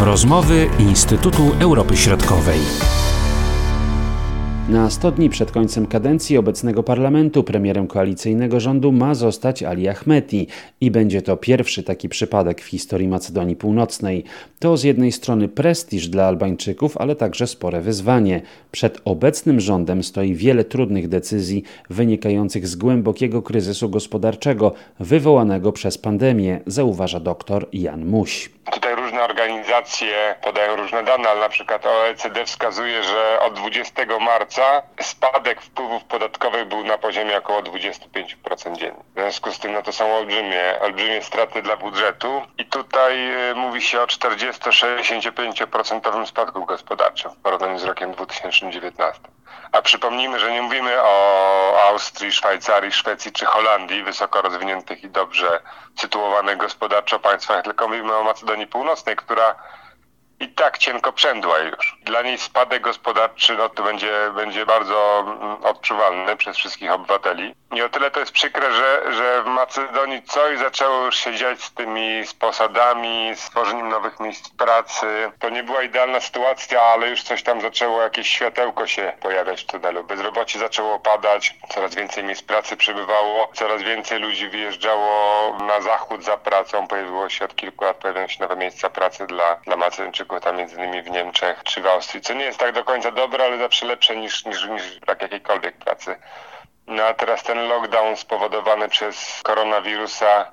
Rozmowy Instytutu Europy Środkowej. Na 100 dni przed końcem kadencji obecnego parlamentu premierem koalicyjnego rządu ma zostać Ali Ahmeti i będzie to pierwszy taki przypadek w historii Macedonii Północnej. To z jednej strony prestiż dla Albańczyków, ale także spore wyzwanie. Przed obecnym rządem stoi wiele trudnych decyzji wynikających z głębokiego kryzysu gospodarczego wywołanego przez pandemię, zauważa dr Jan Muś. Różne organizacje podają różne dane, ale na przykład OECD wskazuje, że od 20 marca spadek wpływów podatkowych był na poziomie około 25% dziennie. W związku z tym no to są olbrzymie, olbrzymie straty dla budżetu i tutaj y, mówi się o 40-65% spadku gospodarczym w porównaniu z rokiem 2019. A przypomnijmy, że nie mówimy o Austrii, Szwajcarii, Szwecji czy Holandii, wysoko rozwiniętych i dobrze sytuowanych gospodarczo państwach, tylko mówimy o Macedonii Północnej, która i tak cienko przędła już. Dla niej spadek gospodarczy no, to będzie, będzie bardzo mm, odczuwalny przez wszystkich obywateli. I o tyle to jest przykre, że, że w Macedonii coś zaczęło już się dziać z tymi sposadami, z tworzeniem nowych miejsc pracy. To nie była idealna sytuacja, ale już coś tam zaczęło, jakieś światełko się pojawiać w tunelu. Bezrobocie zaczęło padać, coraz więcej miejsc pracy przybywało, coraz więcej ludzi wyjeżdżało na zachód za pracą. Pojawiło się od kilku lat, pojawiają się nowe miejsca pracy dla, dla Macedończyków, tam między innymi w Niemczech czy w Austrii, co nie jest tak do końca dobre, ale zawsze lepsze niż, niż, niż brak jakiejkolwiek pracy. No a teraz ten lockdown spowodowany przez koronawirusa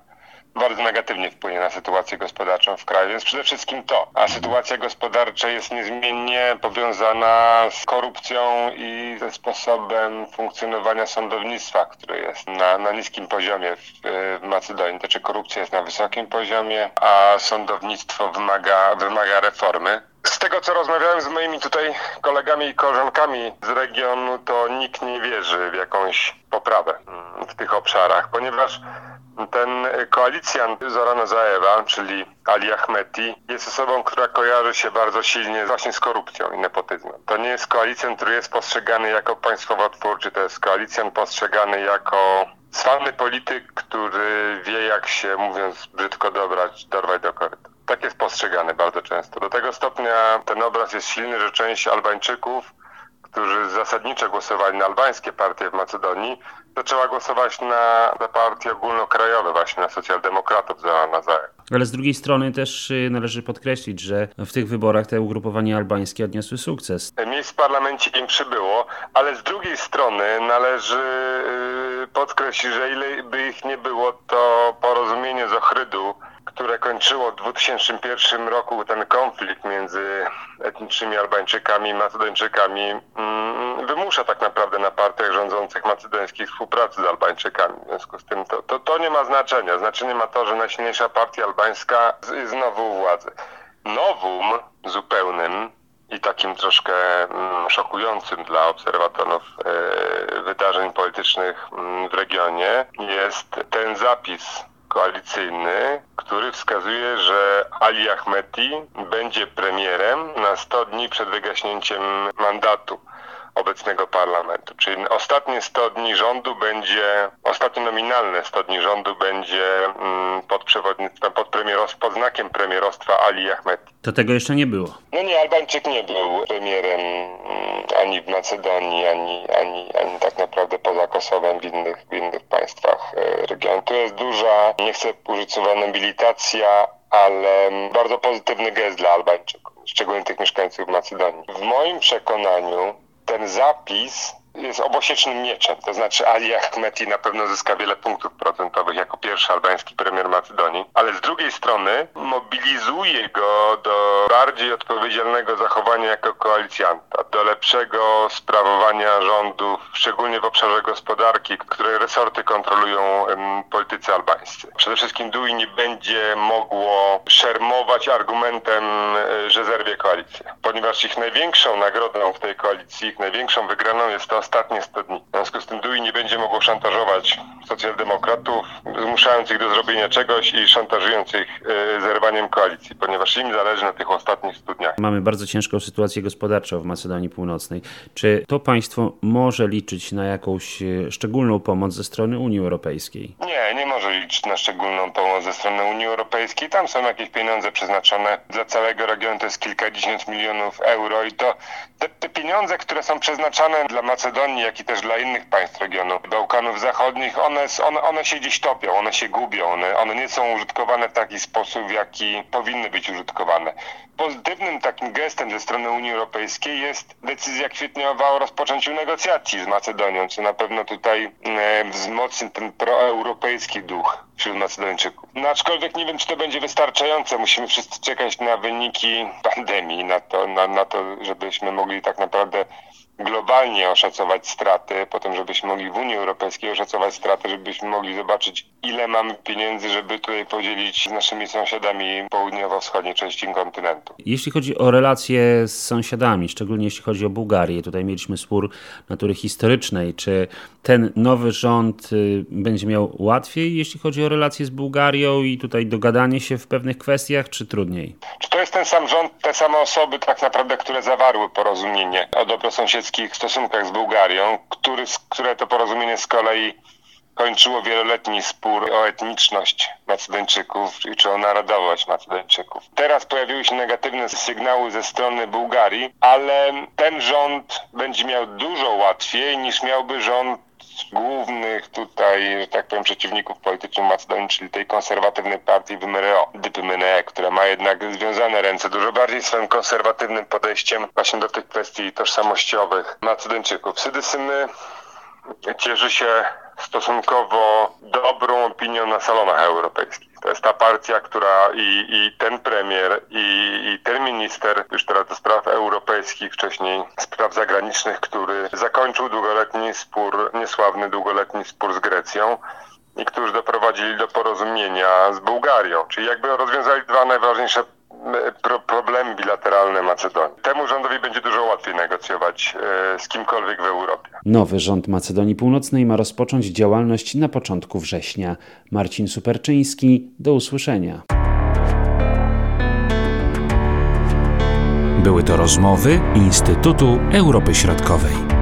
bardzo negatywnie wpłynie na sytuację gospodarczą w kraju, więc przede wszystkim to. A sytuacja gospodarcza jest niezmiennie powiązana z korupcją i ze sposobem funkcjonowania sądownictwa, które jest na, na niskim poziomie w, w Macedonii. Znaczy korupcja jest na wysokim poziomie, a sądownictwo wymaga, wymaga reformy. Z tego, co rozmawiałem z moimi tutaj kolegami i koleżankami z regionu, to nikt nie wierzy w jakąś poprawę mm, w tych obszarach, ponieważ ten koalicjant Zorana Zaewa, czyli Ali Ahmeti, jest osobą, która kojarzy się bardzo silnie właśnie z korupcją i nepotyzmem. To nie jest koalicjant, który jest postrzegany jako państwowotwórczy, to jest koalicjant postrzegany jako sławny polityk, który wie jak się, mówiąc brzydko, dobrać, dorwać do koryta. Tak jest postrzegany bardzo często. Do tego stopnia ten obraz jest silny, że część Albańczyków, którzy zasadniczo głosowali na albańskie partie w Macedonii, zaczęła głosować na, na partie ogólnokrajowe, właśnie na socjaldemokratów za Nazajem. Ale z drugiej strony też y, należy podkreślić, że w tych wyborach te ugrupowania albańskie odniosły sukces. Miejsc w parlamencie im przybyło, ale z drugiej strony należy y, podkreślić, że ile by ich nie było, to porozumienie z Ochrydu które kończyło w 2001 roku ten konflikt między etnicznymi Albańczykami i Macedończykami, mm, wymusza tak naprawdę na partiach rządzących macedońskich współpracy z Albańczykami. W związku z tym to, to, to nie ma znaczenia. Znaczenie ma to, że najsilniejsza partia albańska jest znowu u władzy. Nowum zupełnym i takim troszkę mm, szokującym dla obserwatorów e, wydarzeń politycznych mm, w regionie jest ten zapis koalicyjny, który wskazuje, że Ali Ahmeti będzie premierem na 100 dni przed wygaśnięciem mandatu obecnego parlamentu. Czyli ostatnie 100 dni rządu będzie, ostatnie nominalne 100 dni rządu będzie mm, pod przewodnictwem, pod, premieros, pod znakiem premierostwa Ali Ahmeti. To tego jeszcze nie było. No nie, Albańczyk nie był premierem mm, ani w Macedonii, ani, ani, ani tak naprawdę poza Kosowem w innych, w innych państwach e, regionu. To jest duża, nie chcę użyć słowa nobilitacja, ale bardzo pozytywny gest dla Albańczyków, szczególnie tych mieszkańców Macedonii. W moim przekonaniu ten zapis jest obosiecznym mieczem. To znaczy Ali Ahmeti na pewno zyska wiele punktów procentowych jako pierwszy albański premier Macedonii, ale z drugiej strony mobilizuje go do bardziej odpowiedzialnego zachowania jako koalicjanta, do lepszego sprawowania rządów, szczególnie w obszarze gospodarki, które resorty kontrolują politycy albańscy. Przede wszystkim DUI nie będzie mogło szermować argumentem, e, że zerwie koalicję, ponieważ ich największą nagrodą w tej koalicji, ich największą wygraną jest to ostatnie 100 dni. W związku z tym DUI nie będzie mogło szantażować socjaldemokratów, zmuszając ich do zrobienia czegoś i szantażując ich e, zerwaniem koalicji, ponieważ im zależy na tych ostatnich studniach. Mamy bardzo ciężką sytuację gospodarczą w Macedonii Północnej. Czy to państwo może liczyć na jakąś e, szczególną pomoc ze strony Unii Europejskiej? Nie, nie może liczyć na szczególną pomoc ze strony Unii Europejskiej. Tam są jakieś pieniądze przeznaczone dla całego regionu, to jest kilkadziesiąt milionów euro i to te, te pieniądze, które są przeznaczane dla Macedonii, jak i też dla innych państw regionu Bałkanów Zachodnich, one, one, one się gdzieś topią, one się gubią, one, one nie są użytkowane w taki sposób, w jaki powinny być użytkowane. Pozytywnym takim gestem ze strony Unii Europejskiej jest decyzja kwietniowa o rozpoczęciu negocjacji z Macedonią, co na pewno tutaj e, wzmocni ten proeuropejski duch wśród Macedończyków. No aczkolwiek nie wiem, czy to będzie wystarczające. Musimy wszyscy czekać na wyniki pandemii, na to, na, na to żebyśmy mogli tak naprawdę globalnie oszacować straty, potem żebyśmy mogli w Unii Europejskiej oszacować straty, żebyśmy mogli zobaczyć, ile mamy pieniędzy, żeby tutaj podzielić z naszymi sąsiadami południowo-wschodniej części kontynentu. Jeśli chodzi o relacje z sąsiadami, szczególnie jeśli chodzi o Bułgarię, tutaj mieliśmy spór natury historycznej, czy ten nowy rząd y, będzie miał łatwiej, jeśli chodzi o relacje z Bułgarią i tutaj dogadanie się w pewnych kwestiach, czy trudniej? Czy to jest ten sam rząd, te same osoby tak naprawdę, które zawarły porozumienie o dobrosąsiedzkich stosunkach z Bułgarią, który, które to porozumienie z kolei kończyło wieloletni spór o etniczność Macedończyków czy o narodowość Macedończyków. Teraz pojawiły się negatywne sygnały ze strony Bułgarii, ale ten rząd będzie miał dużo łatwiej niż miałby rząd głównych tutaj, że tak powiem, przeciwników politycznych Macedonii, czyli tej konserwatywnej partii Wymereo, Dypymene, która ma jednak związane ręce dużo bardziej swoim konserwatywnym podejściem właśnie do tych kwestii tożsamościowych Macedończyków. Sydysymy cieszy się stosunkowo dobrą opinią na salonach europejskich. To jest ta partia, która i, i ten premier, i, i ten minister, już teraz do spraw europejskich, wcześniej spraw zagranicznych, który zakończył długoletni spór, niesławny długoletni spór z Grecją i którzy doprowadzili do porozumienia z Bułgarią. Czyli jakby rozwiązali dwa najważniejsze pro, problemy bilateralne Macedonii. Temu rządowi będzie dużo łatwiej negocjować e, z kimkolwiek w Europie. Nowy rząd Macedonii Północnej ma rozpocząć działalność na początku września. Marcin Superczyński, do usłyszenia. Były to rozmowy Instytutu Europy Środkowej.